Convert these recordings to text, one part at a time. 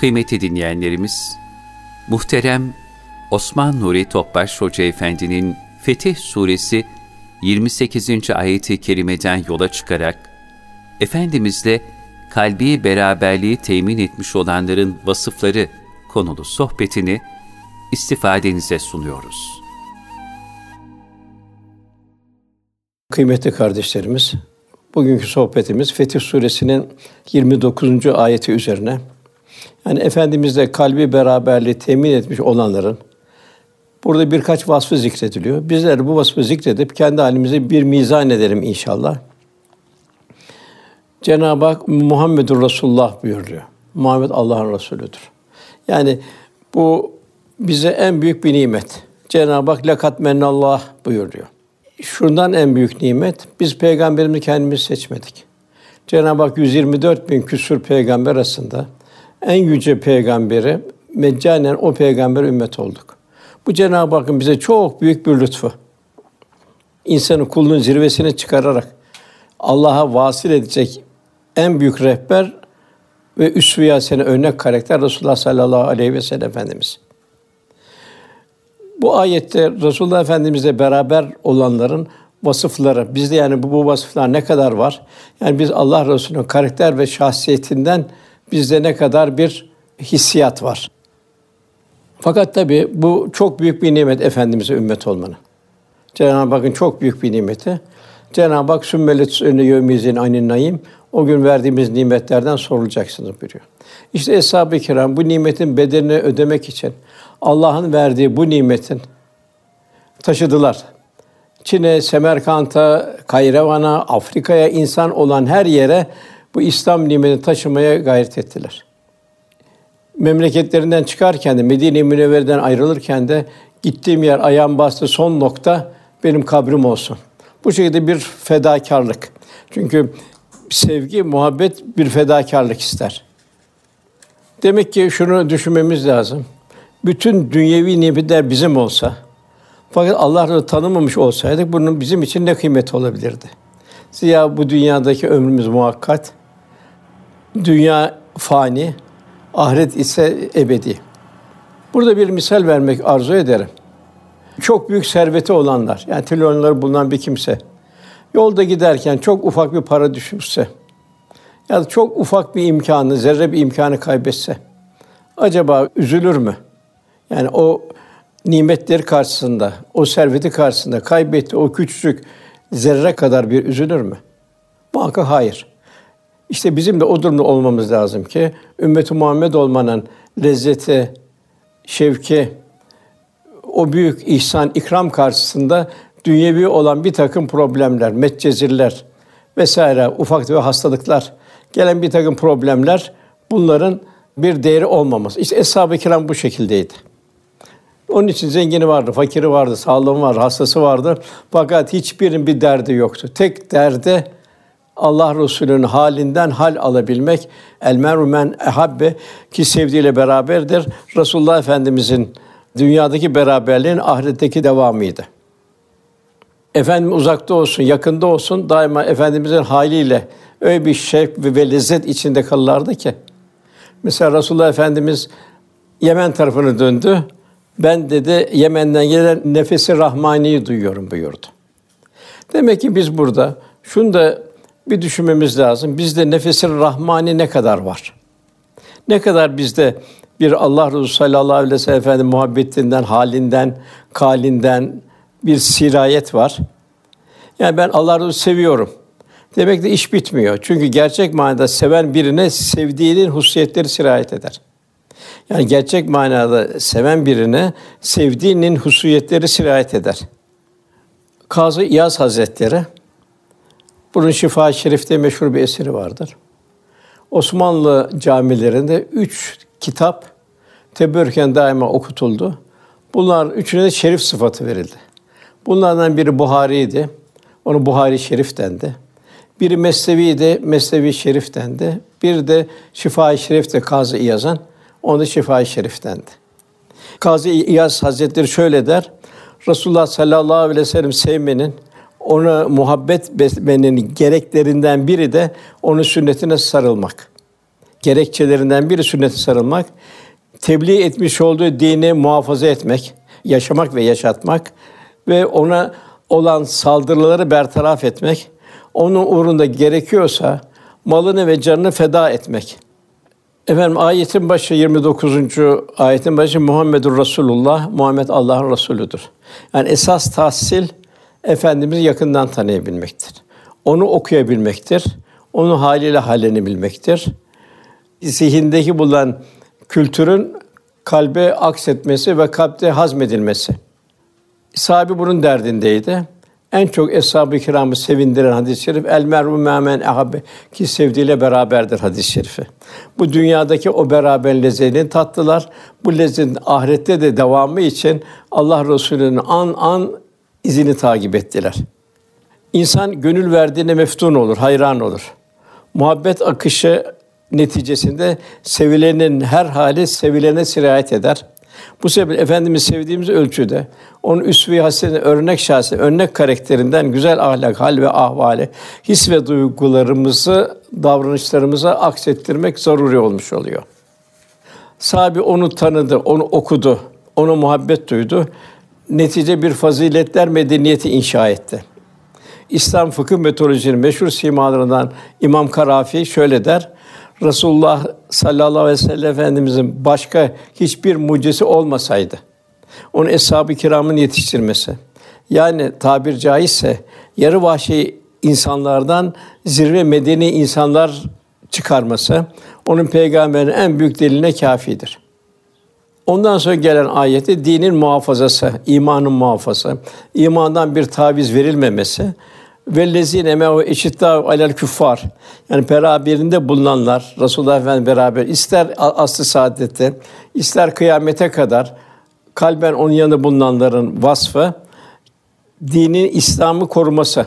Kıymetli dinleyenlerimiz, muhterem Osman Nuri Topbaş Hoca Efendi'nin Fetih Suresi 28. ayeti kerimeden yola çıkarak, Efendimizle kalbi beraberliği temin etmiş olanların vasıfları konulu sohbetini istifadenize sunuyoruz. Kıymetli kardeşlerimiz, bugünkü sohbetimiz Fetih Suresinin 29. ayeti üzerine. Yani Efendimizle kalbi beraberliği temin etmiş olanların burada birkaç vasfı zikrediliyor. Bizler bu vasfı zikredip kendi halimize bir mizan edelim inşallah. Cenab-ı Hak Muhammedur Resulullah buyuruyor. Muhammed Allah'ın Resulüdür. Yani bu bize en büyük bir nimet. Cenab-ı Hak lekat mennallah buyuruyor. Şundan en büyük nimet, biz peygamberimizi kendimiz seçmedik. Cenab-ı Hak 124 bin küsur peygamber arasında en yüce peygamberi meccanen o peygamber ümmet olduk. Bu Cenab-ı Hakk'ın bize çok büyük bir lütfu. İnsanı kulluğun zirvesine çıkararak Allah'a vasıl edecek en büyük rehber ve üsve sene örnek karakter Resulullah sallallahu aleyhi ve sellem Efendimiz. Bu ayette Resulullah Efendimizle beraber olanların vasıfları, bizde yani bu, bu vasıflar ne kadar var? Yani biz Allah Resulü'nün karakter ve şahsiyetinden bizde ne kadar bir hissiyat var. Fakat tabi bu çok büyük bir nimet Efendimiz'e ümmet olmanın. Cenab-ı Hakk'ın çok büyük bir nimeti. Cenab-ı Hak sümmelet önüne yevmizin naim o gün verdiğimiz nimetlerden sorulacaksınız buyuruyor. İşte eshab-ı kiram bu nimetin bedelini ödemek için Allah'ın verdiği bu nimetin taşıdılar. Çin'e, Semerkant'a, Kayrevan'a, Afrika'ya insan olan her yere bu İslam nimetini taşımaya gayret ettiler. Memleketlerinden çıkarken de Medine-i Münevvere'den ayrılırken de gittiğim yer ayağım bastı son nokta benim kabrim olsun. Bu şekilde bir fedakarlık. Çünkü sevgi, muhabbet bir fedakarlık ister. Demek ki şunu düşünmemiz lazım. Bütün dünyevi nimetler bizim olsa, fakat Allah'ı tanımamış olsaydık bunun bizim için ne kıymeti olabilirdi? Ziya bu dünyadaki ömrümüz muhakkat, dünya fani, ahiret ise ebedi. Burada bir misal vermek arzu ederim. Çok büyük serveti olanlar, yani trilyonları bulunan bir kimse, yolda giderken çok ufak bir para düşürse, ya da çok ufak bir imkanı, zerre bir imkanı kaybetse, acaba üzülür mü? Yani o nimetleri karşısında, o serveti karşısında kaybetti o küçücük zerre kadar bir üzülür mü? Muhakkak hayır. İşte bizim de o durumda olmamız lazım ki ümmet Muhammed olmanın lezzeti, şevki, o büyük ihsan, ikram karşısında dünyevi olan bir takım problemler, metcezirler vesaire, ufak ve hastalıklar, gelen bir takım problemler bunların bir değeri olmaması. İşte Eshab-ı Kiram bu şekildeydi. Onun için zengini vardı, fakiri vardı, sağlığı vardı, hastası vardı. Fakat hiçbirinin bir derdi yoktu. Tek derdi Allah Resulü'nün halinden hal alabilmek. El meru men ehabbe ki sevdiğiyle beraberdir. Resulullah Efendimizin dünyadaki beraberliğin ahiretteki devamıydı. Efendim uzakta olsun, yakında olsun daima efendimizin haliyle öyle bir şevk ve lezzet içinde kalırlardı ki. Mesela Resulullah Efendimiz Yemen tarafını döndü. Ben dedi Yemen'den gelen nefesi rahmaniyi duyuyorum buyurdu. Demek ki biz burada şunu da bir düşünmemiz lazım. Bizde nefesi rahmani ne kadar var? Ne kadar bizde bir Allah Resulü sallallahu aleyhi ve sellem Efendi muhabbetinden, halinden, kalinden bir sirayet var. Yani ben Allah Resulü seviyorum. Demek de iş bitmiyor. Çünkü gerçek manada seven birine sevdiğinin hususiyetleri sirayet eder. Yani gerçek manada seven birine sevdiğinin hususiyetleri sirayet eder. Kazı İyaz Hazretleri bunun Şifa-i Şerif'te meşhur bir eseri vardır. Osmanlı camilerinde üç kitap teberrüken daima okutuldu. Bunlar üçüne de şerif sıfatı verildi. Bunlardan biri Buhari'ydi. Onu Buhari Şerif dendi. Biri Mesnevi'ydi, Mesnevi Şerif dendi. Bir de Şifa-i Şerif'te Kazı İyaz'ın. Onu da Şifa-i Şerif dendi. Kazı İyaz Hazretleri şöyle der. Resulullah sallallahu aleyhi ve sellem sevmenin, ona muhabbet besmenin gereklerinden biri de onun sünnetine sarılmak. gerekçelerinden biri sünnete sarılmak. Tebliğ etmiş olduğu dini muhafaza etmek, yaşamak ve yaşatmak ve ona olan saldırıları bertaraf etmek, onun uğrunda gerekiyorsa malını ve canını feda etmek. Efendim ayetin başı 29. ayetin başı Muhammedur Resulullah, Muhammed Allah'ın Resulüdür. Yani esas tahsil efendimizi yakından tanıyabilmektir. Onu okuyabilmektir. Onun haliyle halini bilmektir. Zihindeki bulunan kültürün kalbe aksetmesi ve kalpte hazmedilmesi. Sahabi bunun derdindeydi. En çok eshab-ı kiramı sevindiren hadis-i şerif el mer'u me'men ehabbe ki sevdiğiyle beraberdir hadis-i şerifi. Bu dünyadaki o beraber lezzetini tattılar. Bu lezzetin ahirette de devamı için Allah Resulü'nün an an izini takip ettiler. İnsan gönül verdiğine meftun olur, hayran olur. Muhabbet akışı neticesinde sevilenin her hali sevilene sirayet eder. Bu sebeple Efendimiz sevdiğimiz ölçüde onun üsve-i hasene örnek şahsi, örnek karakterinden güzel ahlak, hal ve ahvali, his ve duygularımızı davranışlarımıza aksettirmek zaruri olmuş oluyor. Sahabi onu tanıdı, onu okudu, ona muhabbet duydu. Netice bir faziletler medeniyeti inşa etti. İslam fıkıh metodolojinin meşhur simalarından İmam Karafi şöyle der: Resulullah sallallahu aleyhi ve sellem Efendimizin başka hiçbir mucizesi olmasaydı, onu eshab-ı kiramın yetiştirmesi, yani tabir caizse yarı vahşi insanlardan zirve medeni insanlar çıkarması, onun peygamberin en büyük deliline kafidir. Ondan sonra gelen ayeti dinin muhafazası, imanın muhafazası, imandan bir taviz verilmemesi, ve lezine me'u eşitta alel küffar. Yani beraberinde bulunanlar Resulullah Efendimiz beraber ister aslı saadette ister kıyamete kadar kalben onun yanında bulunanların vasfı dini İslam'ı koruması,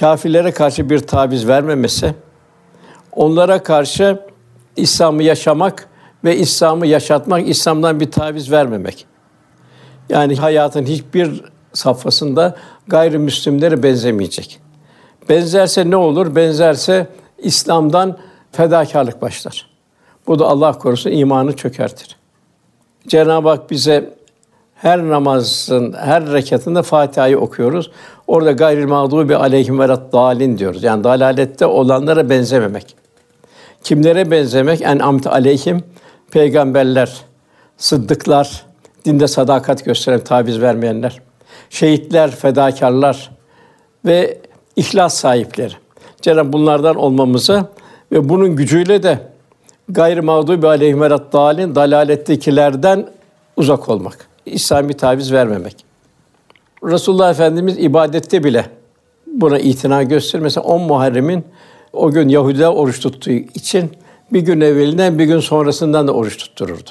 kâfirlere karşı bir taviz vermemesi, onlara karşı İslam'ı yaşamak ve İslam'ı yaşatmak, İslam'dan bir taviz vermemek. Yani hayatın hiçbir safhasında gayrimüslimlere benzemeyecek. Benzerse ne olur? Benzerse İslam'dan fedakarlık başlar. Bu da Allah korusun imanı çökertir. Cenab-ı Hak bize her namazın her rekatında Fatiha'yı okuyoruz. Orada gayril mağdubi aleyhim ve dalin diyoruz. Yani dalalette olanlara benzememek. Kimlere benzemek? En amt aleyhim peygamberler, sıddıklar, dinde sadakat gösteren, taviz vermeyenler, şehitler, fedakarlar ve ihlas sahipleri. Cenab-ı bunlardan olmamızı ve bunun gücüyle de gayr mağdubi aleyhim dalin dalalettekilerden uzak olmak. İslami taviz vermemek. Resulullah Efendimiz ibadette bile buna itina gösterir. Mesela 10 Muharrem'in o gün Yahudiler oruç tuttuğu için bir gün evvelinden bir gün sonrasından da oruç tuttururdu.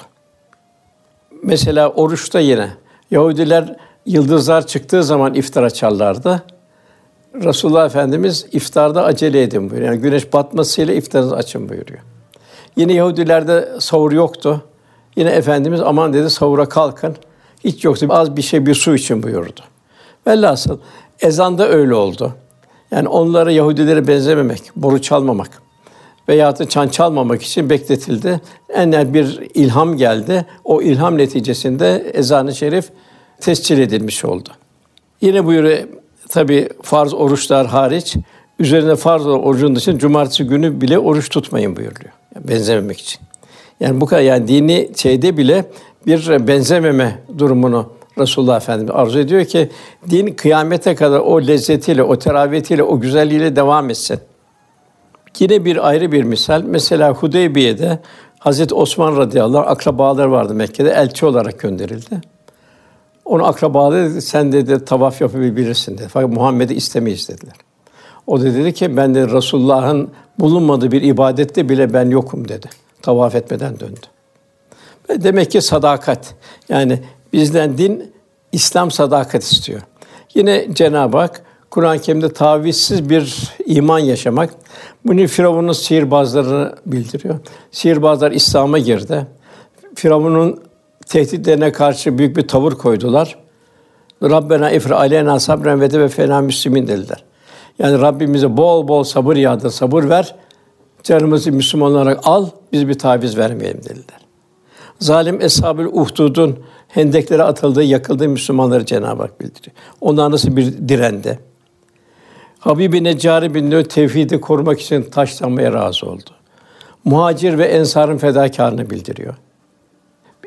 Mesela oruçta yine Yahudiler yıldızlar çıktığı zaman iftar açarlardı. Resulullah Efendimiz iftarda acele edin buyuruyor. Yani güneş batmasıyla iftarınızı açın buyuruyor. Yine Yahudilerde sahur yoktu. Yine Efendimiz aman dedi sahura kalkın. Hiç yoksa az bir şey bir su için buyurdu. Velhasıl ezanda öyle oldu. Yani onlara Yahudilere benzememek, boru çalmamak veya da çan çalmamak için bekletildi. Enel bir ilham geldi. O ilham neticesinde ezan-ı şerif tescil edilmiş oldu. Yine buyuruyor tabi farz oruçlar hariç üzerine farz olan orucun dışında cumartesi günü bile oruç tutmayın buyuruyor. Yani benzememek için. Yani bu kadar yani dini şeyde bile bir benzememe durumunu Resulullah Efendimiz arzu ediyor ki din kıyamete kadar o lezzetiyle, o teraviyetiyle, o güzelliğiyle devam etsin. Yine bir ayrı bir misal. Mesela Hudeybiye'de Hazreti Osman radıyallahu anh akrabalar vardı Mekke'de elçi olarak gönderildi. Onu akrabaları dedi, sen dedi tavaf yapabilirsin dedi. Fakat Muhammed'i istemeyiz dediler. O da dedi ki ben de Resulullah'ın bulunmadığı bir ibadette bile ben yokum dedi. Tavaf etmeden döndü. Demek ki sadakat. Yani bizden din İslam sadakat istiyor. Yine Cenab-ı Hak Kur'an-ı Kerim'de tavizsiz bir iman yaşamak. Bunu Firavun'un sihirbazlarını bildiriyor. Sihirbazlar İslam'a girdi. Firavun'un tehditlerine karşı büyük bir tavır koydular. Rabbena ifra aleyna sabren ve ve fena müslimin dediler. Yani Rabbimize bol bol sabır yağdır, sabır ver. Canımızı Müslüman olarak al, biz bir taviz vermeyelim dediler. Zalim Eshab-ül Uhdud'un hendeklere atıldığı, yakıldığı Müslümanları Cenab-ı Hak bildiriyor. Onlar nasıl bir direndi. Habibi Neccari bin Nö tevhidi korumak için taşlanmaya razı oldu. Muhacir ve ensarın fedakarını bildiriyor.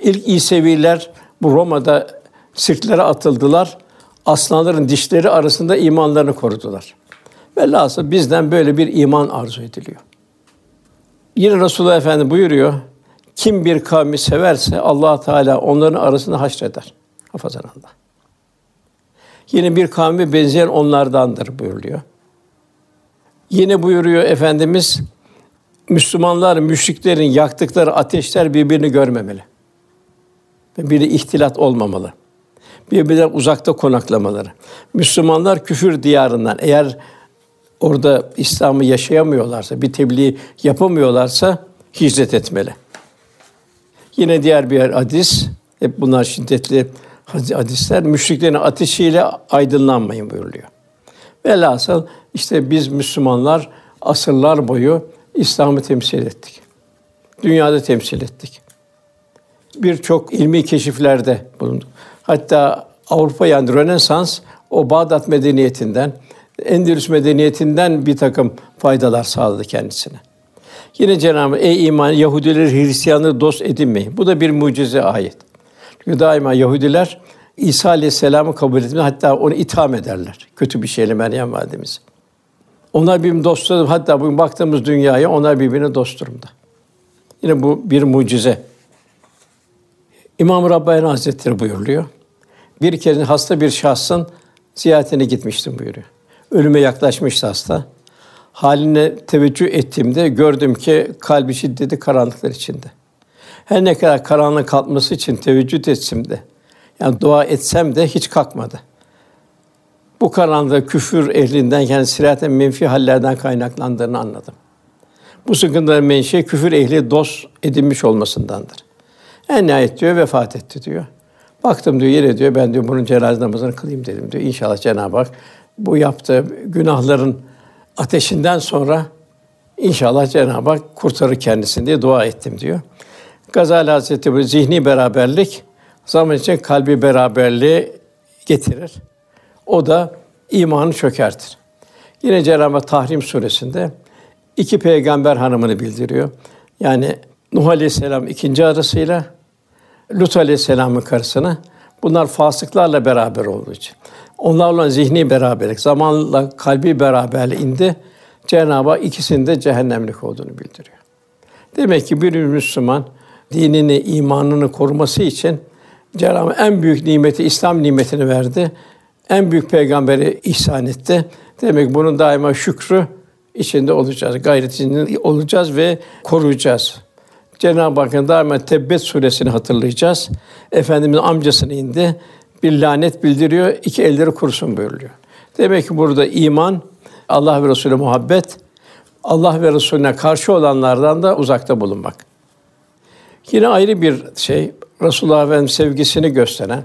İlk İseviler bu Roma'da sirklere atıldılar. Aslanların dişleri arasında imanlarını korudular. Velhasıl bizden böyle bir iman arzu ediliyor. Yine Resulullah Efendi buyuruyor. Kim bir kavmi severse Allah Teala onların arasında haşreder. Hafazan Allah. Yine bir kavmi benzeyen onlardandır buyuruyor. Yine buyuruyor Efendimiz Müslümanlar müşriklerin yaktıkları ateşler birbirini görmemeli. Ve biri ihtilat olmamalı. Birbirinden uzakta konaklamaları. Müslümanlar küfür diyarından eğer orada İslam'ı yaşayamıyorlarsa, bir tebliğ yapamıyorlarsa hicret etmeli. Yine diğer bir hadis, hep bunlar şiddetli hadisler, müşriklerin ateşiyle aydınlanmayın buyuruyor. Velhasıl işte biz Müslümanlar asırlar boyu İslam'ı temsil ettik. Dünyada temsil ettik. Birçok ilmi keşiflerde bulunduk. Hatta Avrupa yani Rönesans o Bağdat medeniyetinden, Endülüs medeniyetinden bir takım faydalar sağladı kendisine. Yine Cenab-ı ey iman Yahudileri Hristiyanları dost edinmeyin. Bu da bir mucize ayet. Çünkü daima Yahudiler İsa Aleyhisselam'ı kabul etmiyor. Hatta onu itham ederler. Kötü bir şeyle Meryem validemiz. Onlar birbirine dost Hatta bugün baktığımız dünyaya onlar birbirine dost durumda. Yine bu bir mucize. İmam Rabbani Hazretleri buyuruyor. Bir kere hasta bir şahsın ziyaretine gitmiştim buyuruyor. Ölüme yaklaşmıştı hasta. Haline teveccüh ettiğimde gördüm ki kalbi şiddeti karanlıklar içinde. Her ne kadar karanlık kalkması için teveccüh etsem de, yani dua etsem de hiç kalkmadı. Bu karanlıkta küfür ehlinden yani siraten menfi hallerden kaynaklandığını anladım. Bu sıkıntıların menşei küfür ehli dost edinmiş olmasındandır. En nihayet diyor vefat etti diyor. Baktım diyor yine diyor ben diyor bunun cenaze namazını kılayım dedim diyor. İnşallah Cenab-ı Hak bu yaptığı günahların ateşinden sonra inşallah Cenab-ı Hak kurtarır kendisini diye dua ettim diyor. Gazali Hazretleri bu zihni beraberlik zaman için kalbi beraberliği getirir. O da imanı çökertir. Yine Cenab-ı Tahrim suresinde iki peygamber hanımını bildiriyor. Yani Nuh Aleyhisselam ikinci arasıyla Lut Aleyhisselam'ın karısını bunlar fasıklarla beraber olduğu için. Onlarla zihni beraberlik, zamanla kalbi beraberlik indi. Cenab-ı Hak ikisinin de cehennemlik olduğunu bildiriyor. Demek ki bir Müslüman dinini, imanını koruması için Cenab-ı en büyük nimeti İslam nimetini verdi. En büyük peygamberi ihsan etti. Demek bunun daima şükrü içinde olacağız, gayret olacağız ve koruyacağız. Cenab-ı Hakk'ın daima Tebbet suresini hatırlayacağız. Efendimiz amcasını indi. Bir lanet bildiriyor, iki elleri kurusun buyuruyor. Demek ki burada iman, Allah ve Resulü muhabbet, Allah ve Resulüne karşı olanlardan da uzakta bulunmak. Yine ayrı bir şey, Resulullah Efendimiz sevgisini gösteren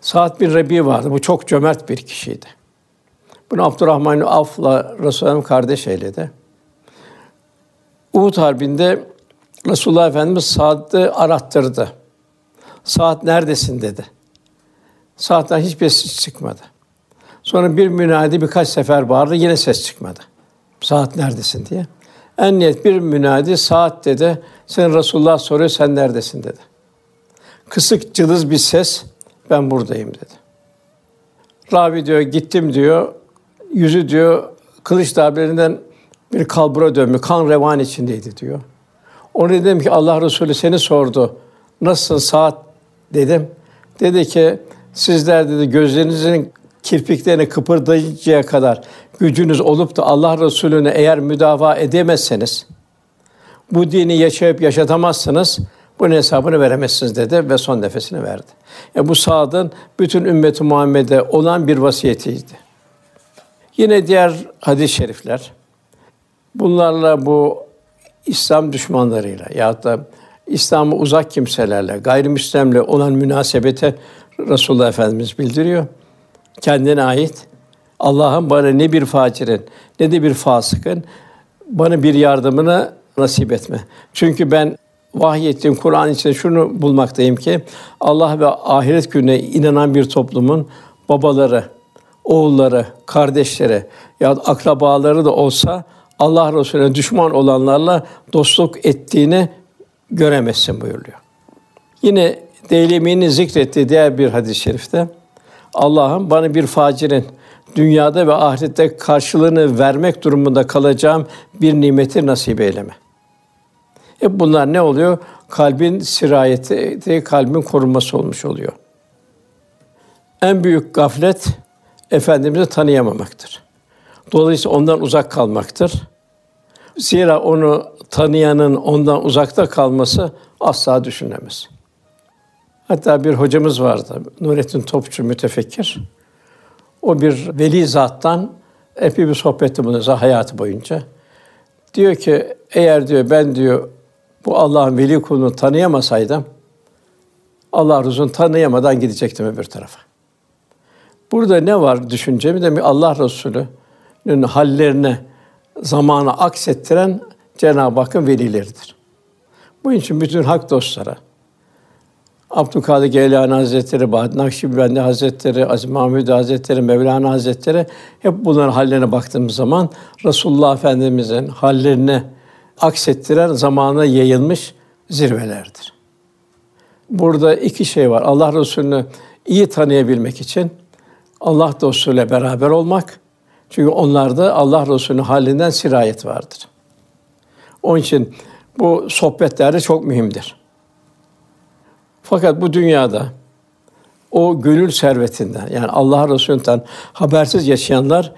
Sa'd bin Rebi vardı. Bu çok cömert bir kişiydi. Bunu Abdurrahman Af'la Resulullah kardeş eyledi. Uhud Harbi'nde Resulullah Efendimiz Sa'd'ı arattırdı. Sa'd neredesin dedi. Sa'd'dan hiçbir ses çıkmadı. Sonra bir münadi birkaç sefer bağırdı, yine ses çıkmadı. Saat neredesin diye. En niyet bir münadi saat dedi. Sen Resulullah soruyor sen neredesin dedi. Kısık cılız bir ses ben buradayım dedi. Ravi diyor gittim diyor. Yüzü diyor kılıç darbelerinden bir kalbura dönmüş, kan revan içindeydi diyor. Onu dedim ki Allah Resulü seni sordu. Nasılsın saat dedim. Dedi ki sizler dedi gözlerinizin kirpiklerini kıpırdayıncaya kadar gücünüz olup da Allah Resulüne eğer müdafaa edemezseniz bu dini yaşayıp yaşatamazsınız. Bunun hesabını veremezsiniz dedi ve son nefesini verdi. Yani bu Sa'd'ın bütün ümmeti Muhammed'e olan bir vasiyetiydi. Yine diğer hadis-i şerifler bunlarla bu İslam düşmanlarıyla ya da İslam'a uzak kimselerle, gayrimüslimle olan münasebete Resulullah Efendimiz bildiriyor. Kendine ait Allah'ın bana ne bir facirin ne de bir fasıkın bana bir yardımını nasip etme. Çünkü ben vahyettiğim Kur'an içinde şunu bulmaktayım ki Allah ve ahiret gününe inanan bir toplumun babaları, oğulları, kardeşleri ya akrabaları da olsa Allah Resulüne düşman olanlarla dostluk ettiğini göremezsin buyuruyor. Yine Deylemi'nin zikrettiği diğer bir hadis-i şerifte Allah'ım bana bir facirin dünyada ve ahirette karşılığını vermek durumunda kalacağım bir nimeti nasip eyleme. Hep bunlar ne oluyor? Kalbin sirayeti, kalbin korunması olmuş oluyor. En büyük gaflet Efendimiz'i tanıyamamaktır. Dolayısıyla ondan uzak kalmaktır. Zira onu tanıyanın ondan uzakta kalması asla düşünemez. Hatta bir hocamız vardı, Nurettin Topçu mütefekkir. O bir veli zattan epey bir sohbette bulunuyor hayatı boyunca. Diyor ki eğer diyor ben diyor bu Allah'ın veli kulunu tanıyamasaydım Allah Resulü'nü tanıyamadan gidecektim öbür tarafa. Burada ne var düşüncemi de Allah Resulü'nün hallerine zamanı aksettiren Cenab-ı Hakk'ın velileridir. Bu için bütün hak dostlara, Abdülkadir Geylani Hazretleri, Bahattin Nakşibendi Hazretleri, Aziz Mahmud Hazretleri, Mevlana Hazretleri hep bunların hallerine baktığımız zaman Resulullah Efendimizin hallerini aksettiren zamana yayılmış zirvelerdir. Burada iki şey var. Allah Resulü'nü iyi tanıyabilmek için Allah dostuyla beraber olmak. Çünkü onlarda Allah Resulü'nün halinden sirayet vardır. Onun için bu sohbetlerde çok mühimdir. Fakat bu dünyada o gönül servetinden yani Allah Resulü'nden habersiz yaşayanlar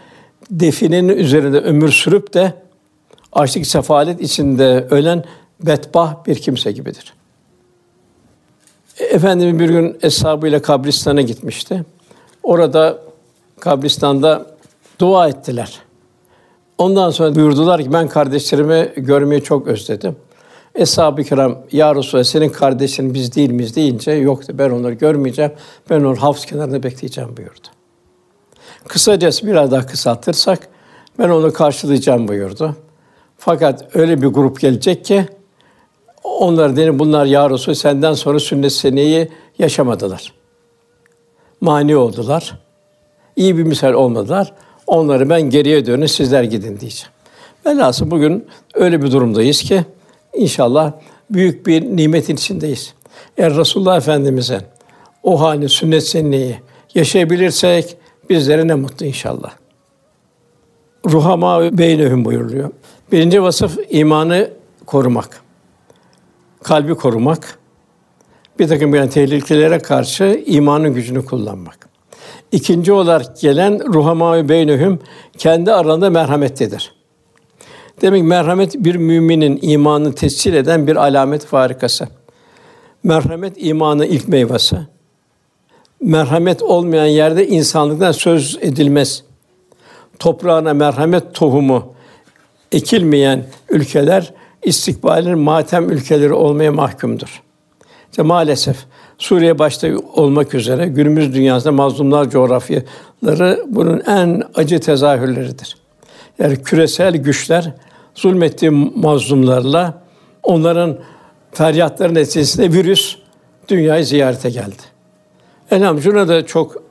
definenin üzerinde ömür sürüp de açlık sefalet içinde ölen bedbah bir kimse gibidir. Efendimiz bir gün eshabıyla kabristana gitmişti. Orada kabristanda dua ettiler. Ondan sonra buyurdular ki ben kardeşlerimi görmeyi çok özledim. Eshab-ı kiram, Ya Resulallah senin kardeşin biz değil miyiz deyince yoktu. Ben onları görmeyeceğim. Ben onları havuz kenarında bekleyeceğim buyurdu. Kısacası biraz daha kısaltırsak ben onu karşılayacağım buyurdu. Fakat öyle bir grup gelecek ki onlar dedim bunlar ya Resul senden sonra sünnet seneyi yaşamadılar. Mani oldular. İyi bir misal olmadılar. Onları ben geriye dönün sizler gidin diyeceğim. Velhasıl bugün öyle bir durumdayız ki inşallah büyük bir nimetin içindeyiz. Eğer Resulullah Efendimiz'in o hali sünnet senneyi yaşayabilirsek bizlere ne mutlu inşallah. Ruhama beynehum buyuruluyor. Birinci vasıf imanı korumak. Kalbi korumak. Bir takım yani tehlikelere karşı imanın gücünü kullanmak. İkinci olarak gelen ruhama beynehum kendi aralarında merhamettedir. Demek merhamet bir müminin imanını tescil eden bir alamet farikası. Merhamet imanın ilk meyvesi. Merhamet olmayan yerde insanlıktan söz edilmez. Toprağına merhamet tohumu ekilmeyen ülkeler istikbalin matem ülkeleri olmaya mahkumdur. İşte maalesef Suriye başta olmak üzere günümüz dünyasında mazlumlar coğrafyaları bunun en acı tezahürleridir. Yani küresel güçler zulmettiği mazlumlarla onların feryatları neticesinde virüs dünyayı ziyarete geldi. Elhamdülillah da çok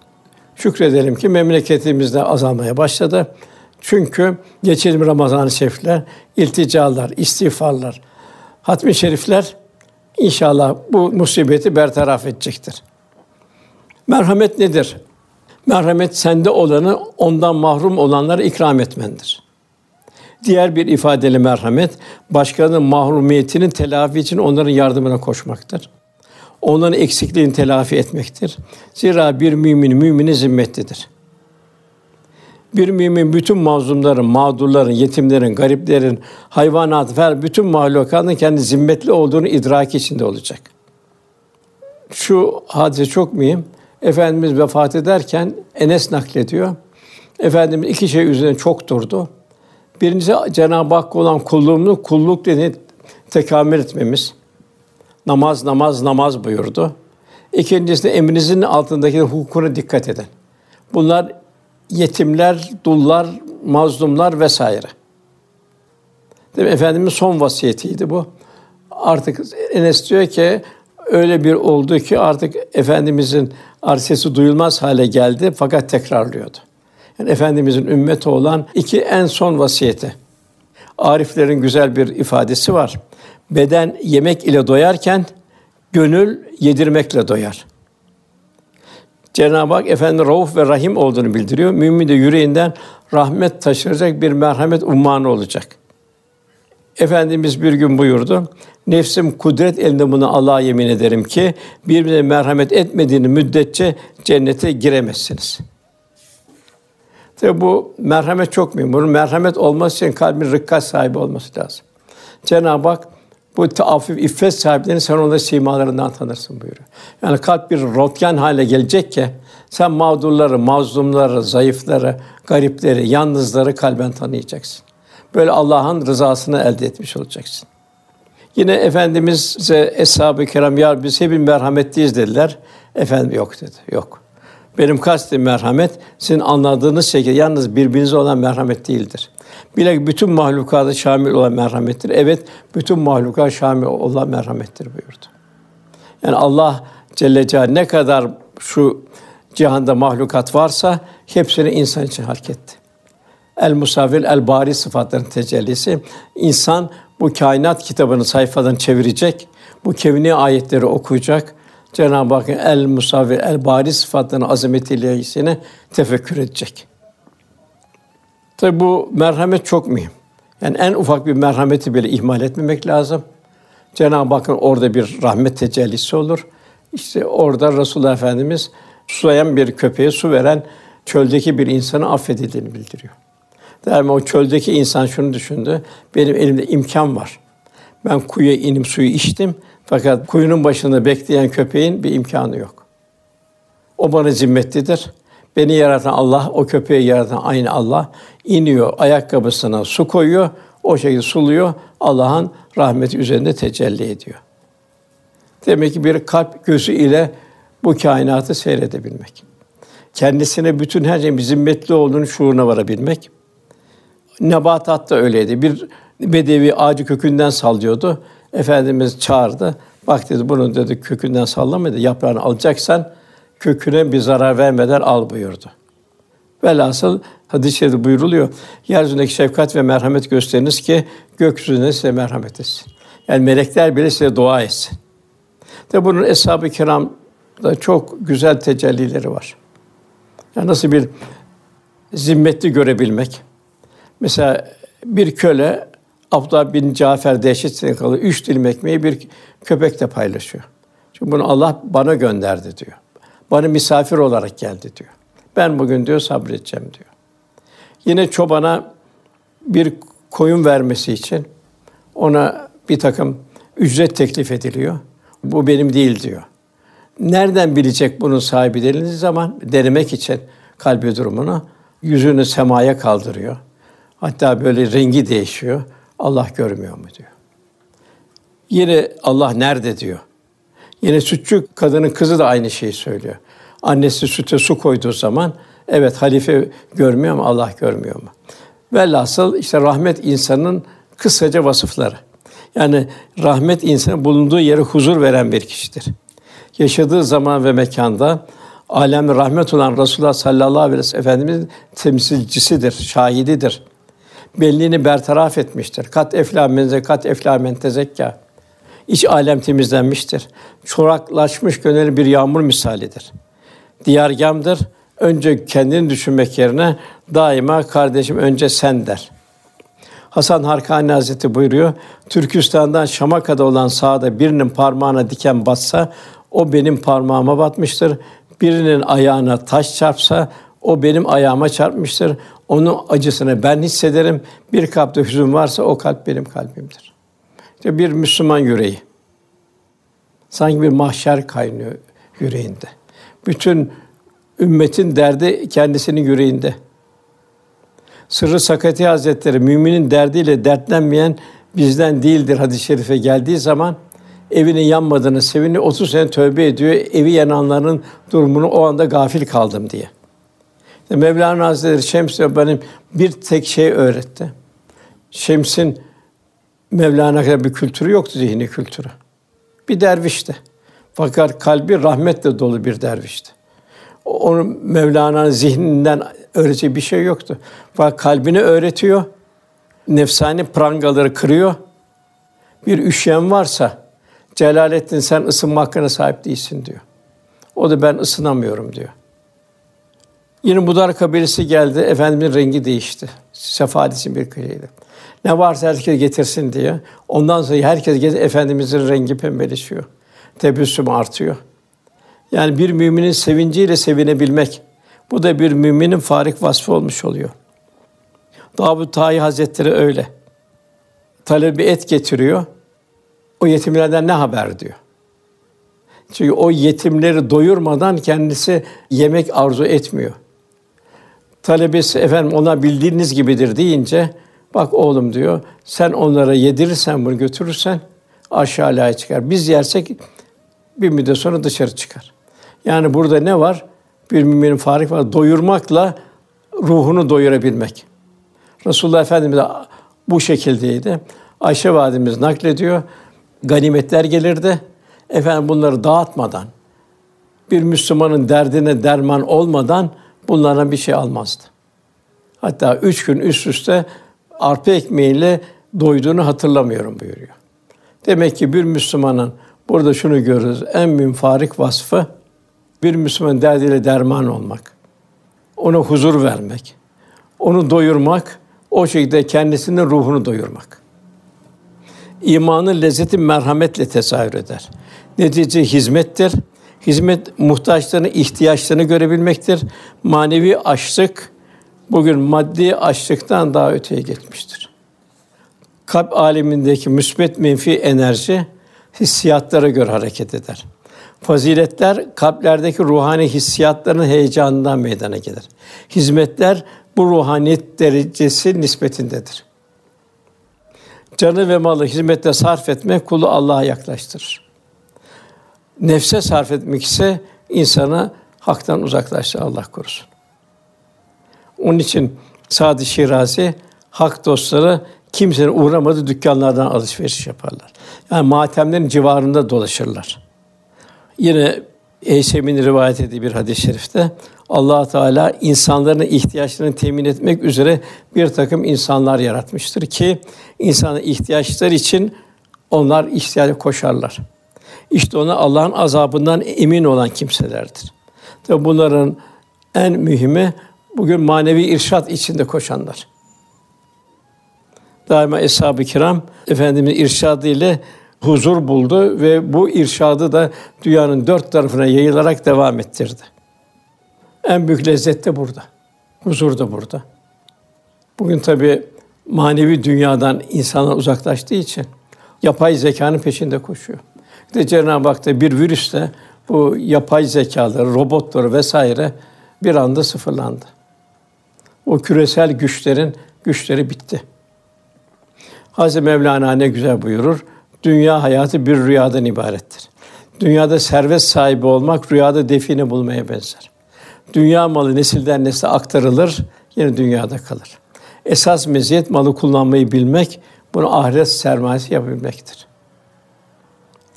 şükredelim ki memleketimizde azalmaya başladı. Çünkü geçelim Ramazan-ı Şerifler, ilticalar, istiğfarlar, hatmi şerifler inşallah bu musibeti bertaraf edecektir. Merhamet nedir? Merhamet sende olanı ondan mahrum olanlara ikram etmendir. Diğer bir ifadeyle merhamet, başkalarının mahrumiyetinin telafi için onların yardımına koşmaktır. Onların eksikliğini telafi etmektir. Zira bir mümin müminin zimmetlidir. Bir mümin bütün mazlumların, mağdurların, yetimlerin, gariplerin, hayvanat ve bütün mahlukatın kendi zimmetli olduğunu idrak içinde olacak. Şu hadise çok mühim. Efendimiz vefat ederken Enes naklediyor. Efendimiz iki şey üzerine çok durdu. Birincisi Cenab-ı Hakk'a olan kulluğumuzu kulluk dedi tekamül etmemiz. Namaz, namaz, namaz buyurdu. İkincisi de emrinizin altındaki hukukuna dikkat edin. Bunlar yetimler, dullar, mazlumlar vesaire. Değil mi? Efendimiz son vasiyetiydi bu. Artık Enes diyor ki öyle bir oldu ki artık Efendimizin arsesi duyulmaz hale geldi fakat tekrarlıyordu. Yani Efendimizin ümmeti olan iki en son vasiyeti. Ariflerin güzel bir ifadesi var. Beden yemek ile doyarken gönül yedirmekle doyar. Cenab-ı Hak Efendi Rauf ve Rahim olduğunu bildiriyor. Mümin de yüreğinden rahmet taşıracak bir merhamet ummanı olacak. Efendimiz bir gün buyurdu. Nefsim kudret elinde bunu Allah'a yemin ederim ki birbirine merhamet etmediğini müddetçe cennete giremezsiniz. Tabi bu merhamet çok mühim. Bunun merhamet olması için kalbin rıkkat sahibi olması lazım. Cenab-ı Hak bu taafif, iffet sahiplerini sen onları simalarından tanırsın buyuruyor. Yani kalp bir rotyan hale gelecek ki sen mağdurları, mazlumları, zayıfları, garipleri, yalnızları kalben tanıyacaksın. Böyle Allah'ın rızasını elde etmiş olacaksın. Yine Efendimiz'e eshab-ı kiram ya biz hepimiz merhametliyiz dediler. Efendim yok dedi. Yok. Benim kastim merhamet sizin anladığınız şekilde yalnız birbirinize olan merhamet değildir. Bile bütün mahlukata şamil olan merhamettir. Evet, bütün mahluka şamil olan merhamettir buyurdu. Yani Allah Celle Celaluhu ne kadar şu cihanda mahlukat varsa hepsini insan için hak etti. El musavvir, el bari sıfatların tecellisi. İnsan bu kainat kitabını sayfalarını çevirecek, bu kevni ayetleri okuyacak, Cenab-ı Hakk'ın el musavvir, el bari sıfatlarının azameti ilahisine tefekkür edecek. Tabi bu merhamet çok mühim. Yani en ufak bir merhameti bile ihmal etmemek lazım. Cenab-ı Hakk'ın orada bir rahmet tecellisi olur. İşte orada Resulullah Efendimiz sulayan bir köpeğe su veren çöldeki bir insanı affedildiğini bildiriyor. Derme o çöldeki insan şunu düşündü. Benim elimde imkan var. Ben kuyuya inim suyu içtim. Fakat kuyunun başında bekleyen köpeğin bir imkanı yok. O bana zimmetlidir. Beni yaratan Allah, o köpeği yaratan aynı Allah iniyor ayakkabısına su koyuyor, o şekilde suluyor. Allah'ın rahmeti üzerinde tecelli ediyor. Demek ki bir kalp gözü ile bu kainatı seyredebilmek. Kendisine bütün her şeyin zimmetli olduğunu şuuruna varabilmek. Nebatat da öyleydi. Bir bedevi ağacı kökünden sallıyordu. Efendimiz çağırdı. Bak dedi bunu dedi kökünden sallama dedi. Yaprağını alacaksan köküne bir zarar vermeden al buyurdu. Velhasıl hadis-i şerifte buyuruluyor. Yeryüzündeki şefkat ve merhamet gösteriniz ki gökyüzüne size merhamet etsin. Yani melekler bile size dua etsin. De bunun eshab-ı kiramda çok güzel tecellileri var. Yani nasıl bir zimmetli görebilmek. Mesela bir köle Abdullah bin Cafer dehşet kalıyor. Üç dilim ekmeği bir köpekle paylaşıyor. Çünkü bunu Allah bana gönderdi diyor. Bana misafir olarak geldi diyor. Ben bugün diyor sabredeceğim diyor. Yine çobana bir koyun vermesi için ona bir takım ücret teklif ediliyor. Bu benim değil diyor. Nereden bilecek bunun sahibi denildiği zaman denemek için kalbi durumunu yüzünü semaya kaldırıyor. Hatta böyle rengi değişiyor. Allah görmüyor mu diyor. Yine Allah nerede diyor. Yine sütçü kadının kızı da aynı şeyi söylüyor. Annesi süte su koyduğu zaman evet halife görmüyor mu Allah görmüyor mu? Velhasıl işte rahmet insanın kısaca vasıfları. Yani rahmet insanın bulunduğu yere huzur veren bir kişidir. Yaşadığı zaman ve mekanda alem rahmet olan Resulullah sallallahu aleyhi ve sellem Efendimizin temsilcisidir, şahididir belliğini bertaraf etmiştir. Kat eflamen kat eflamen tezekka. İç alem temizlenmiştir. Çoraklaşmış gönül bir yağmur misalidir. Diyargamdır. Önce kendini düşünmek yerine daima kardeşim önce sen der. Hasan Harkani Hazreti buyuruyor. Türkistan'dan Şam'a kadar olan sağda birinin parmağına diken batsa o benim parmağıma batmıştır. Birinin ayağına taş çarpsa o benim ayağıma çarpmıştır. Onun acısını ben hissederim. Bir kalpte hüzün varsa o kalp benim kalbimdir. İşte bir Müslüman yüreği. Sanki bir mahşer kaynıyor yüreğinde. Bütün ümmetin derdi kendisinin yüreğinde. Sırrı Sakati Hazretleri müminin derdiyle dertlenmeyen bizden değildir hadis-i şerife geldiği zaman evinin yanmadığını seviniyor. 30 sene tövbe ediyor. Evi yananların durumunu o anda gafil kaldım diye. Mevlana Hazretleri Şems benim bir tek şey öğretti. Şems'in Mevlana kadar bir kültürü yoktu, zihni kültürü. Bir dervişti. Fakat kalbi rahmetle dolu bir dervişti. Onun Mevlana'nın zihninden öğreteceği bir şey yoktu. Fakat kalbini öğretiyor, nefsani prangaları kırıyor. Bir üşüyen varsa, Celalettin sen ısınma hakkına sahip değilsin diyor. O da ben ısınamıyorum diyor. Yine Budar kabilesi geldi, Efendimizin rengi değişti. Sefadisin bir kıyıydı. Ne varsa herkes getirsin diye. Ondan sonra herkes getir, Efendimizin rengi pembeleşiyor. Tebessüm artıyor. Yani bir müminin sevinciyle sevinebilmek. Bu da bir müminin farik vasfı olmuş oluyor. Davud Tayi Hazretleri öyle. Talebi et getiriyor. O yetimlerden ne haber diyor. Çünkü o yetimleri doyurmadan kendisi yemek arzu etmiyor. Talebesi efendim ona bildiğiniz gibidir deyince bak oğlum diyor sen onlara yedirirsen bunu götürürsen aşağıya çıkar. Biz yersek bir müddet sonra dışarı çıkar. Yani burada ne var? Bir müminin farik var. Doyurmakla ruhunu doyurabilmek. Resulullah Efendimiz de bu şekildeydi. Ayşe validemiz naklediyor. Ganimetler gelirdi. Efendim bunları dağıtmadan, bir Müslümanın derdine derman olmadan bunlardan bir şey almazdı. Hatta üç gün üst üste arpa ekmeğiyle doyduğunu hatırlamıyorum buyuruyor. Demek ki bir Müslümanın burada şunu görürüz. En münfarik vasfı bir Müslüman derdiyle derman olmak. Ona huzur vermek. Onu doyurmak, o şekilde kendisinin ruhunu doyurmak. İmanın lezzeti merhametle tezahür eder. Netice hizmettir. Hizmet muhtaçlarını, ihtiyaçlarını görebilmektir. Manevi açlık bugün maddi açlıktan daha öteye geçmiştir. Kalp alemindeki müsbet menfi enerji hissiyatlara göre hareket eder. Faziletler kalplerdeki ruhani hissiyatların heyecanından meydana gelir. Hizmetler bu ruhaniyet derecesi nispetindedir. Canı ve malı hizmette sarf etmek kulu Allah'a yaklaştırır. Nefse sarf etmek ise insana haktan uzaklaştırır Allah korusun. Onun için Sadi Şirazi hak dostları kimsenin uğramadığı dükkanlardan alışveriş yaparlar. Yani matemlerin civarında dolaşırlar. Yine Eysem'in rivayet ettiği bir hadis-i şerifte Allah Teala insanların ihtiyaçlarını temin etmek üzere bir takım insanlar yaratmıştır ki insanın ihtiyaçları için onlar ihtiyaca koşarlar. İşte ona Allah'ın azabından emin olan kimselerdir. Tabi bunların en mühimi bugün manevi irşat içinde koşanlar. Daima eshab-ı kiram efendimiz irşadı ile huzur buldu ve bu irşadı da dünyanın dört tarafına yayılarak devam ettirdi. En büyük lezzet de burada. Huzur da burada. Bugün tabi manevi dünyadan insanlar uzaklaştığı için yapay zekanın peşinde koşuyor. İşte Cenab-ı Hak da bir virüsle bu yapay zekaları, robotları vesaire bir anda sıfırlandı. O küresel güçlerin güçleri bitti. Hazreti Mevlana ne güzel buyurur. Dünya hayatı bir rüyadan ibarettir. Dünyada servet sahibi olmak rüyada define bulmaya benzer. Dünya malı nesilden nesle aktarılır, yine dünyada kalır. Esas meziyet malı kullanmayı bilmek, bunu ahiret sermayesi yapabilmektir.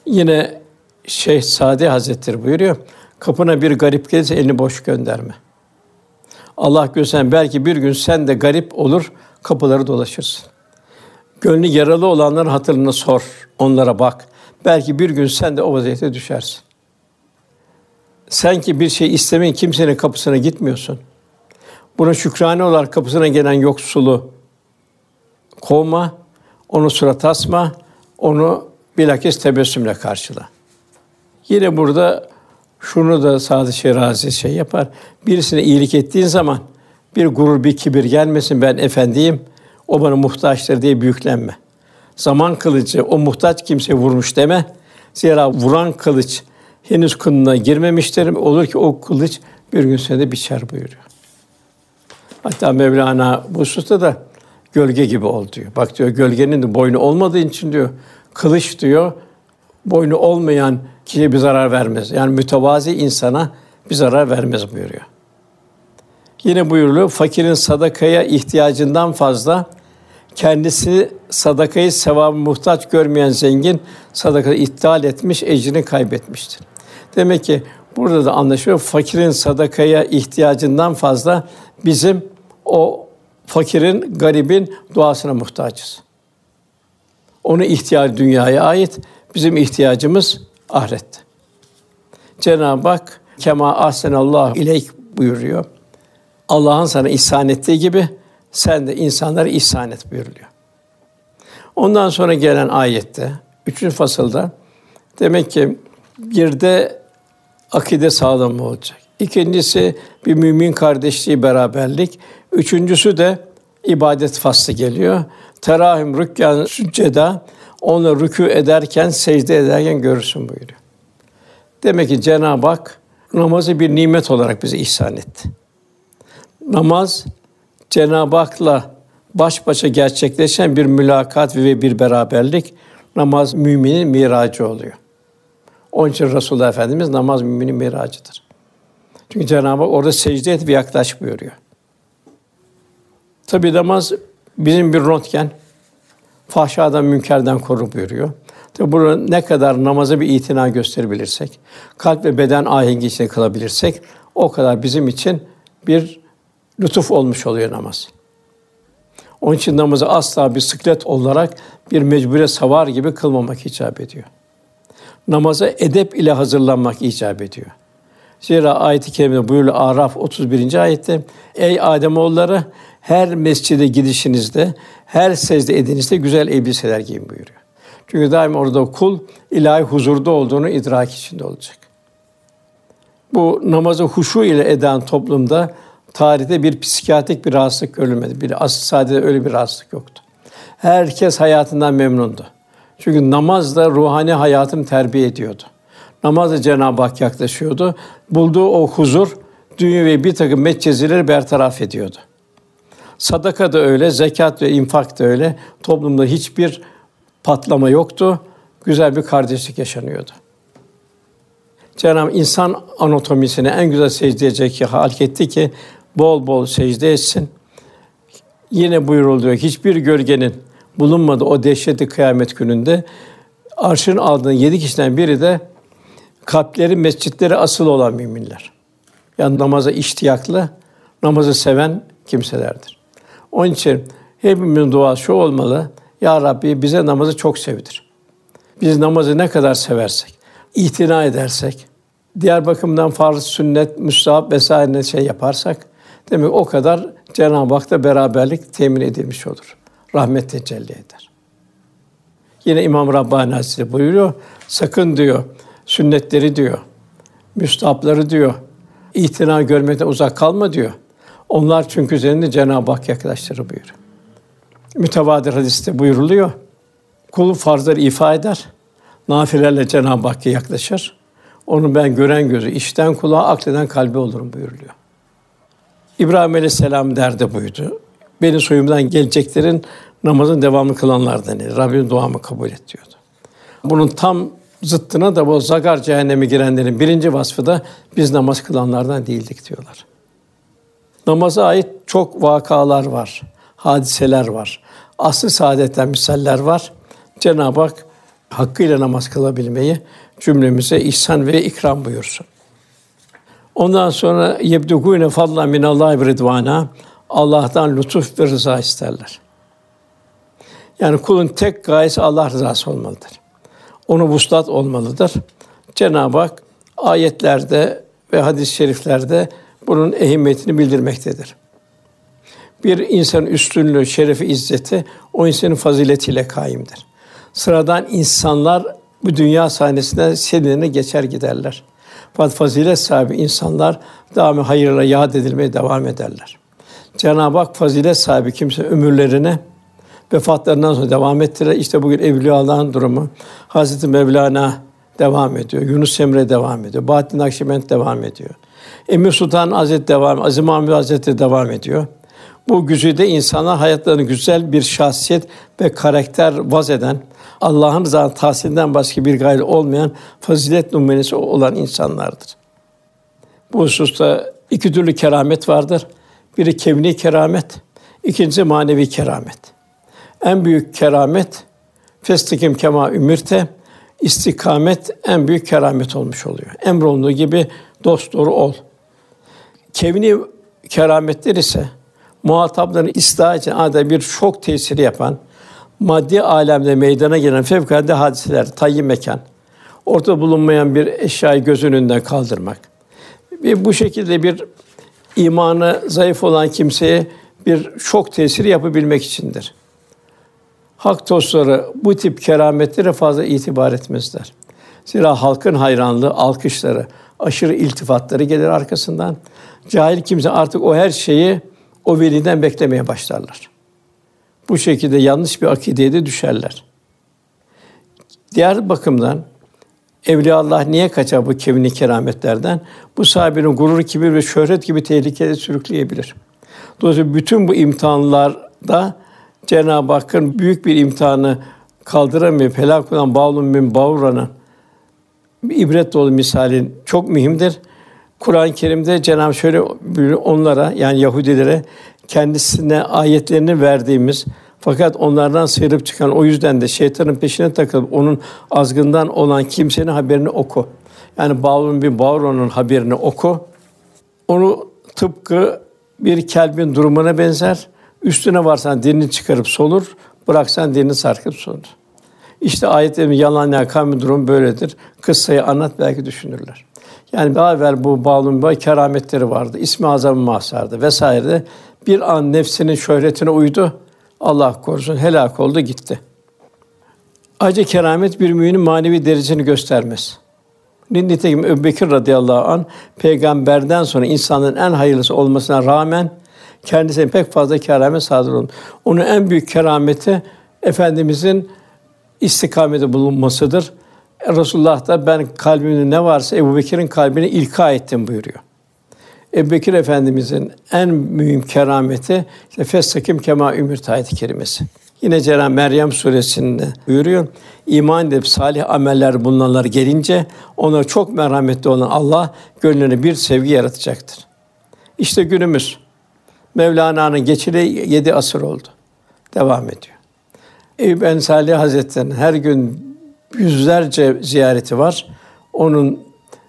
Yine Şeyh Sadi Hazretleri buyuruyor, kapına bir garip gelirse elini boş gönderme. Allah göstersen belki bir gün sen de garip olur, kapıları dolaşırsın. Gönlü yaralı olanların hatırını sor, onlara bak. Belki bir gün sen de o vaziyete düşersin. Sen ki bir şey istemeyin kimsenin kapısına gitmiyorsun. Buna şükrane olarak kapısına gelen yoksulu kovma, onu surat asma, onu bilakis tebessümle karşıla. Yine burada şunu da Sadı Şirazi şey yapar. Birisine iyilik ettiğin zaman bir gurur, bir kibir gelmesin. Ben efendiyim, o bana muhtaçtır diye büyüklenme. Zaman kılıcı o muhtaç kimse vurmuş deme. Zira vuran kılıç henüz kınına girmemiştir. Olur ki o kılıç bir gün seni biçer buyuruyor. Hatta Mevlana bu hususta da gölge gibi ol diyor. Bak diyor gölgenin de boynu olmadığı için diyor kılıç diyor boynu olmayan kişiye bir zarar vermez. Yani mütevazi insana bir zarar vermez buyuruyor. Yine buyuruluyor, fakirin sadakaya ihtiyacından fazla kendisi sadakayı sevabı muhtaç görmeyen zengin sadakayı iptal etmiş, ecrini kaybetmiştir. Demek ki burada da anlaşılıyor fakirin sadakaya ihtiyacından fazla bizim o fakirin, garibin duasına muhtacız. Onun ihtiyacı dünyaya ait, bizim ihtiyacımız ahirette. Cenab-ı Hak kema ahsenallahu ileyk buyuruyor. Allah'ın sana ihsan ettiği gibi sen de insanlara ihsan et buyuruluyor. Ondan sonra gelen ayette, üçüncü fasılda demek ki bir de akide sağlam olacak. İkincisi bir mümin kardeşliği, beraberlik. Üçüncüsü de ibadet faslı geliyor. Terahim rükkan sücceda onu rükû ederken, secde ederken görürsün buyuruyor. Demek ki Cenab-ı Hak namazı bir nimet olarak bize ihsan etti. Namaz Cenab-ı Hak'la baş başa gerçekleşen bir mülakat ve bir beraberlik namaz müminin miracı oluyor. Onun için Resulullah Efendimiz namaz müminin miracıdır. Çünkü Cenab-ı Hak orada secde et ve yaklaş buyuruyor. Tabi namaz bizim bir röntgen, fahşadan, münkerden koru buyuruyor. Tabi burada ne kadar namaza bir itina gösterebilirsek, kalp ve beden ahengi içinde kılabilirsek, o kadar bizim için bir lütuf olmuş oluyor namaz. Onun için namazı asla bir sıklet olarak bir mecbure savar gibi kılmamak icap ediyor. Namaza edep ile hazırlanmak icap ediyor. Zira ayet-i kerimede buyuruyor Araf 31. ayette Ey Ademoğulları her mescide gidişinizde, her secde edinizde güzel elbiseler giyin buyuruyor. Çünkü daim orada kul ilahi huzurda olduğunu idrak içinde olacak. Bu namazı huşu ile eden toplumda tarihte bir psikiyatrik bir rahatsızlık görülmedi. Bir asıl sadece öyle bir rahatsızlık yoktu. Herkes hayatından memnundu. Çünkü namaz da ruhani hayatını terbiye ediyordu. Namaz da Cenab-ı Hak yaklaşıyordu. Bulduğu o huzur, dünya ve bir takım metcezileri bertaraf ediyordu. Sadaka da öyle, zekat ve infak da öyle. Toplumda hiçbir patlama yoktu. Güzel bir kardeşlik yaşanıyordu. Cenab-ı insan anatomisine en güzel secde edecek halk etti ki bol bol secde etsin. Yine buyuruluyor hiçbir gölgenin bulunmadı o dehşetli kıyamet gününde arşın aldığın yedi kişiden biri de kalpleri mescitleri asıl olan müminler. Yani namaza iştiyaklı, namazı seven kimselerdir. Onun için hepimizin duası şu olmalı. Ya Rabbi bize namazı çok sevdir. Biz namazı ne kadar seversek, itina edersek, diğer bakımdan farz, sünnet, müstahap vesaire şey yaparsak demek o kadar Cenab-ı Hak'ta beraberlik temin edilmiş olur. Rahmet tecelli eder. Yine İmam Rabbani Hazretleri buyuruyor. Sakın diyor sünnetleri diyor, müstahapları diyor, itina görmekten uzak kalma diyor. Onlar çünkü üzerinde Cenab-ı Hak yaklaştırır buyuruyor. Mütevadir hadiste buyuruluyor. Kul farzları ifa eder, nafilerle Cenab-ı Hakk'a yaklaşır. Onu ben gören gözü, işten kulağa, akleden kalbi olurum buyuruluyor. İbrahim Aleyhisselam derdi buydu. Beni soyumdan geleceklerin namazın devamlı kılanlardan idi. Rabbim duamı kabul et diyordu. Bunun tam zıttına da bu zagar cehenneme girenlerin birinci vasfı da biz namaz kılanlardan değildik diyorlar. Namaza ait çok vakalar var, hadiseler var. Aslı saadetten misaller var. Cenab-ı Hak hakkıyla namaz kılabilmeyi cümlemize ihsan ve ikram buyursun. Ondan sonra yebdugune fadlan min Allah ridvana Allah'tan lütuf ve rıza isterler. Yani kulun tek gayesi Allah rızası olmalıdır. Onu vuslat olmalıdır. Cenab-ı Hak ayetlerde ve hadis-i şeriflerde bunun ehemmiyetini bildirmektedir. Bir insanın üstünlüğü, şerefi, izzeti o insanın faziletiyle kaimdir. Sıradan insanlar bu dünya sahnesinde senelerine geçer giderler. Fakat fazilet sahibi insanlar daimi hayırla yad edilmeye devam ederler. Cenab-ı Hak fazilet sahibi kimse ömürlerine vefatlarından sonra devam ettirir. İşte bugün Evliya Allah'ın durumu. Hazreti Mevlana devam ediyor. Yunus Emre devam ediyor. Bahattin Nakşibend devam ediyor. Emir Sultan Hazretleri devam, Azim Ahmet Hazretleri devam ediyor. Bu güzide insanlar hayatlarını güzel bir şahsiyet ve karakter vaz eden, Allah'ın rızası tahsilinden başka bir gayle olmayan fazilet numunesi olan insanlardır. Bu hususta iki türlü keramet vardır. Biri kevni keramet, ikincisi manevi keramet. En büyük keramet festikim kema ümirte istikamet en büyük keramet olmuş oluyor. Emrolunduğu gibi dost doğru ol. Kevni kerametler ise muhatapların ıslah için adeta bir şok tesiri yapan, maddi alemde meydana gelen fevkalade hadiseler, tayyi mekan, ortada bulunmayan bir eşyayı göz önünden kaldırmak. Ve bu şekilde bir imanı zayıf olan kimseye bir şok tesiri yapabilmek içindir. Hak dostları bu tip kerametlere fazla itibar etmezler. Zira halkın hayranlığı, alkışları, aşırı iltifatları gelir arkasından. Cahil kimse artık o her şeyi o veliden beklemeye başlarlar. Bu şekilde yanlış bir akideye de düşerler. Diğer bakımdan Evliya Allah niye kaçar bu kevni kerametlerden? Bu sahibinin gurur, kibir ve şöhret gibi tehlikeli sürükleyebilir. Dolayısıyla bütün bu imtihanlarda Cenab-ı Hakk'ın büyük bir imtihanı kaldıramayıp helak olan Bağlum bin Bavra'nın ibret dolu misalin çok mühimdir. Kur'an-ı Kerim'de Cenab-ı şöyle onlara yani Yahudilere kendisine ayetlerini verdiğimiz fakat onlardan sıyrılıp çıkan o yüzden de şeytanın peşine takılıp onun azgından olan kimsenin haberini oku. Yani Bağlum bin Bavron'un haberini oku. Onu tıpkı bir kelbin durumuna benzer. Üstüne varsan dilini çıkarıp solur, bıraksan dilini sarkıp solur. İşte ayetlerin yalan ya kavmin durum böyledir. Kıssayı anlat belki düşünürler. Yani daha evvel bu Bağlum Bay kerametleri vardı. İsmi azam mahsardı vesaire. Bir an nefsinin şöhretine uydu. Allah korusun helak oldu gitti. Acı keramet bir müminin manevi derecesini göstermez. Nitekim Ebu Bekir radıyallahu an peygamberden sonra insanın en hayırlısı olmasına rağmen kendisine pek fazla keramet sadır oldu. Onun en büyük kerameti efendimizin istikamete bulunmasıdır. Resulullah da ben kalbimde ne varsa Ebu Bekir'in kalbine ilka ettim buyuruyor. Ebu Bekir Efendimizin en mühim kerameti işte festakim kema ümür ayet kerimesi. Yine Cenab-ı Meryem suresinde buyuruyor. İman edip salih ameller bulunanlar gelince ona çok merhametli olan Allah gönlüne bir sevgi yaratacaktır. İşte günümüz Mevlana'nın geçili yedi asır oldu. Devam ediyor. Eyüp Ensali Hazretleri'nin her gün yüzlerce ziyareti var. Onun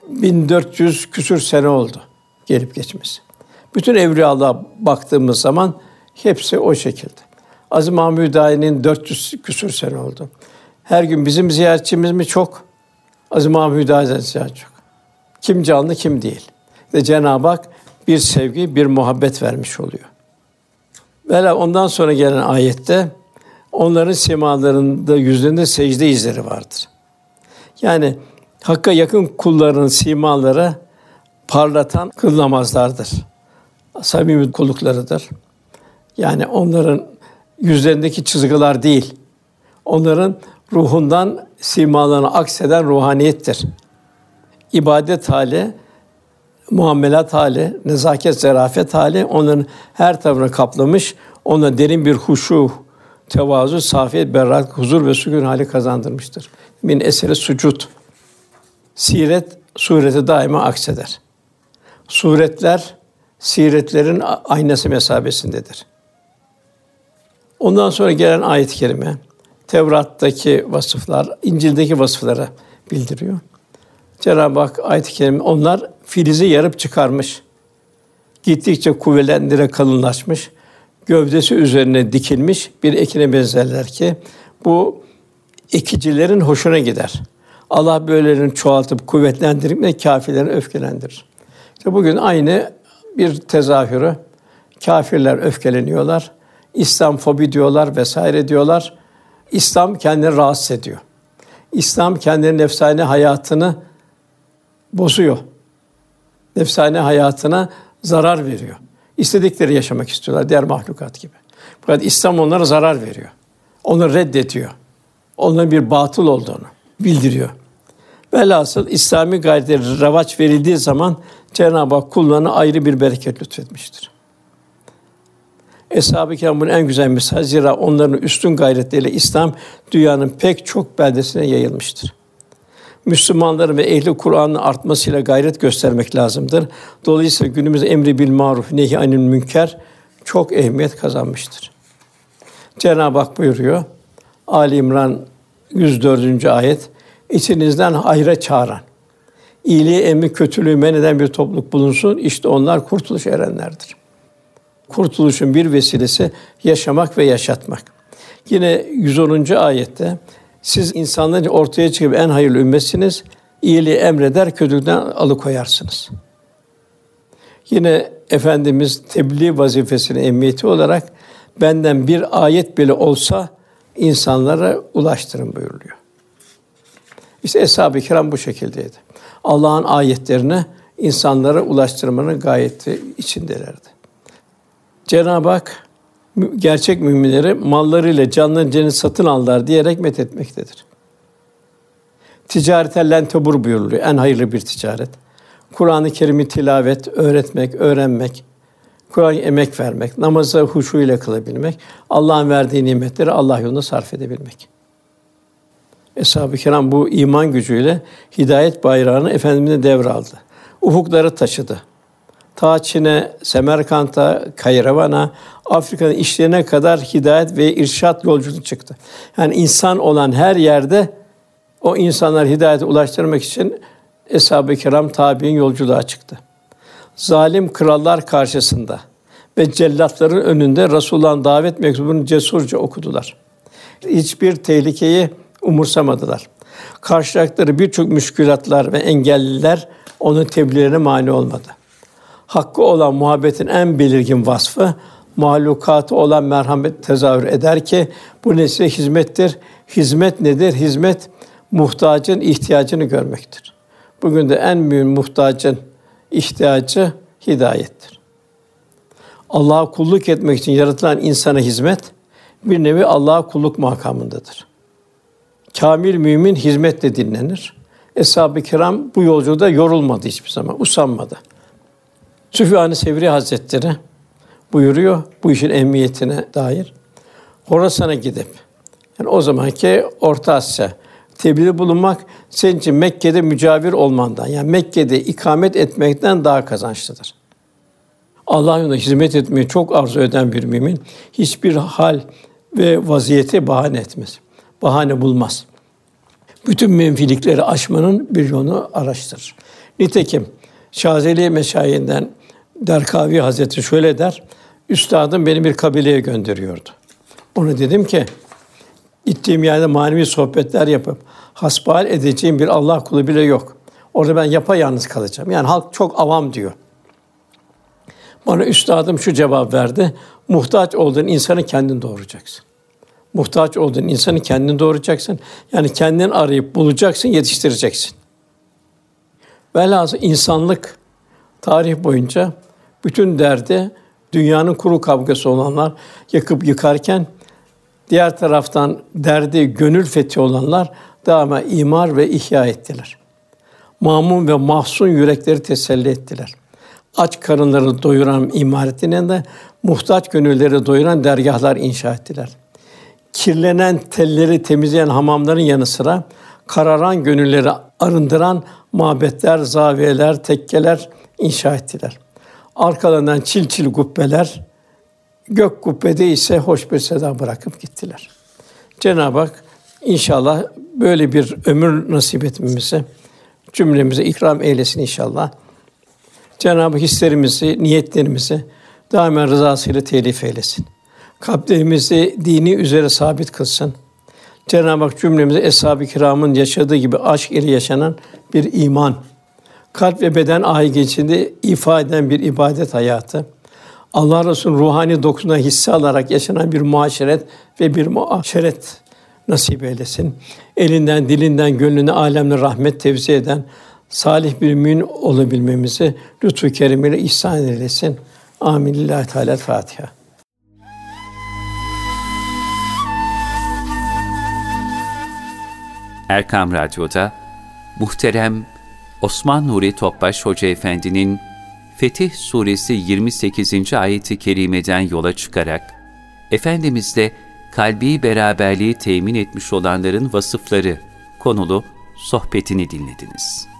1400 küsür sene oldu gelip geçmesi. Bütün evliyalığa baktığımız zaman hepsi o şekilde. Aziz Mahmud Dâhi'nin 400 küsür sene oldu. Her gün bizim ziyaretçimiz mi çok? Aziz Mahmud Dâhi'den ziyaret çok. Kim canlı kim değil. Ve Cenab-ı Hak bir sevgi, bir muhabbet vermiş oluyor. Vela ondan sonra gelen ayette onların simalarında yüzlerinde secde izleri vardır. Yani Hakk'a yakın kulların simaları parlatan kıl namazlardır. Samimi kulluklarıdır. Yani onların yüzlerindeki çizgiler değil, onların ruhundan simalarına akseden ruhaniyettir. İbadet hali, muamelat hali, nezaket, zarafet hali onların her tarafını kaplamış, ona derin bir huşu, tevazu, safiyet, berrak, huzur ve sükun hali kazandırmıştır. Min eseri sucud. Siret sureti daima akseder. Suretler siretlerin aynası mesabesindedir. Ondan sonra gelen ayet-i kerime Tevrat'taki vasıflar, İncil'deki vasıfları bildiriyor. Cenab-ı Hak ayet-i kerime onlar filizi yarıp çıkarmış. Gittikçe kuvvetlendire kalınlaşmış. Gövdesi üzerine dikilmiş bir ekine benzerler ki bu ekicilerin hoşuna gider. Allah böylelerini çoğaltıp kuvvetlendirip de kâfirlerini öfkelendirir. İşte bugün aynı bir tezahürü kâfirler öfkeleniyorlar. İslam fobi diyorlar vesaire diyorlar. İslam kendini rahatsız ediyor. İslam kendinin nefsane hayatını bozuyor. Nefsane hayatına zarar veriyor. İstedikleri yaşamak istiyorlar diğer mahlukat gibi. Fakat İslam onlara zarar veriyor. Onu reddediyor. Onların bir batıl olduğunu bildiriyor. Velhasıl İslami gayrete revaç verildiği zaman Cenab-ı Hak kullarına ayrı bir bereket lütfetmiştir. Eshab-ı bunun en güzel misal. Zira onların üstün gayretleriyle İslam dünyanın pek çok beldesine yayılmıştır. Müslümanların ve ehli Kur'an'ın artmasıyla gayret göstermek lazımdır. Dolayısıyla günümüzde emri bil maruf, nehi anil münker çok ehemmiyet kazanmıştır. Cenab-ı Hak buyuruyor. Ali İmran 104. ayet. İçinizden hayra çağıran, iyiliği emri kötülüğü men eden bir topluluk bulunsun. İşte onlar kurtuluş erenlerdir. Kurtuluşun bir vesilesi yaşamak ve yaşatmak. Yine 110. ayette siz insanların ortaya çıkıp en hayırlı ümmetsiniz. İyiliği emreder, kötülükten alıkoyarsınız. Yine Efendimiz tebliğ vazifesini emniyeti olarak benden bir ayet bile olsa insanlara ulaştırın buyuruyor. İşte Eshab-ı Kiram bu şekildeydi. Allah'ın ayetlerini insanlara ulaştırmanın gayeti içindelerdi. Cenab-ı Hak gerçek müminleri mallarıyla canlarını satın aldılar diyerek methetmektedir. Ticareten len tebur buyuruluyor. En hayırlı bir ticaret. Kur'an-ı Kerim'i tilavet, öğretmek, öğrenmek, Kur'an'a emek vermek, namazı huşu ile kılabilmek, Allah'ın verdiği nimetleri Allah yolunda sarf edebilmek. Eshab-ı Kiram bu iman gücüyle hidayet bayrağını Efendimiz'e devraldı. Ufukları taşıdı. Ta Çin'e, Semerkant'a, Kayravan'a, Afrika'nın işlerine kadar hidayet ve irşat yolculuğu çıktı. Yani insan olan her yerde o insanlar hidayete ulaştırmak için Eshab-ı Kiram tabi'in yolculuğa çıktı. Zalim krallar karşısında ve cellatların önünde Resulullah'ın davet mektubunu cesurca okudular. Hiçbir tehlikeyi umursamadılar. Karşılaştıkları birçok müşkülatlar ve engelliler onun tebliğlerine mani olmadı. Hakkı olan muhabbetin en belirgin vasfı mahlukatı olan merhamet tezahür eder ki bu nesle hizmettir. Hizmet nedir? Hizmet muhtacın ihtiyacını görmektir. Bugün de en büyük muhtacın ihtiyacı hidayettir. Allah'a kulluk etmek için yaratılan insana hizmet bir nevi Allah'a kulluk makamındadır. Kamil mümin hizmetle dinlenir. Eshab-ı Kiram bu yolculukta yorulmadı hiçbir zaman, usanmadı. Süfyan-ı Sevri Hazretleri buyuruyor bu işin emniyetine dair. Horasan'a gidip yani o zamanki Orta Asya tebliğde bulunmak senin için Mekke'de mücavir olmandan yani Mekke'de ikamet etmekten daha kazançlıdır. Allah yolunda hizmet etmeyi çok arzu eden bir mümin hiçbir hal ve vaziyeti bahane etmez. Bahane bulmaz. Bütün menfilikleri aşmanın bir yolunu araştırır. Nitekim Şazeli Meşayinden Derkavi Hazretleri şöyle der. Üstadım beni bir kabileye gönderiyordu. Onu dedim ki gittiğim yerde manevi sohbetler yapıp hasbihal edeceğim bir Allah kulu bile yok. Orada ben yapayalnız kalacağım. Yani halk çok avam diyor. Bana üstadım şu cevap verdi. Muhtaç olduğun insanı kendin doğuracaksın. Muhtaç olduğun insanı kendin doğuracaksın. Yani kendin arayıp bulacaksın, yetiştireceksin. Velhasıl insanlık tarih boyunca bütün derdi dünyanın kuru kavgası olanlar yakıp yıkarken diğer taraftan derdi gönül fethi olanlar daima imar ve ihya ettiler. Mamun ve mahzun yürekleri teselli ettiler. Aç karınları doyuran imaretine de muhtaç gönülleri doyuran dergahlar inşa ettiler. Kirlenen telleri temizleyen hamamların yanı sıra kararan gönülleri arındıran mabetler, zaviyeler, tekkeler inşa ettiler. Arkalarından çil çil kubbeler, gök kubbede ise hoş bir seda bırakıp gittiler. Cenab-ı Hak inşallah böyle bir ömür nasip etmemize, cümlemize ikram eylesin inşallah. Cenab-ı hislerimizi, niyetlerimizi daima rızasıyla telif eylesin. Kalplerimizi dini üzere sabit kılsın. Cenab-ı Hak cümlemize eshab-ı kiramın yaşadığı gibi aşk ile yaşanan bir iman, kalp ve beden ahi içinde ifade eden bir ibadet hayatı, Allah Resulü'nün ruhani dokusuna hisse alarak yaşanan bir muaşeret ve bir muaşeret nasip eylesin. Elinden, dilinden, gönlüne alemle rahmet tevzi eden salih bir mümin olabilmemizi lütfu kerimiyle ihsan eylesin. Amin. Lillahi Teala Fatiha. Erkam Radyo'da muhterem Osman Nuri Topbaş Hoca Efendi'nin Fetih Suresi 28. ayeti kerimeden yola çıkarak Efendimizle kalbi beraberliği temin etmiş olanların vasıfları konulu sohbetini dinlediniz.''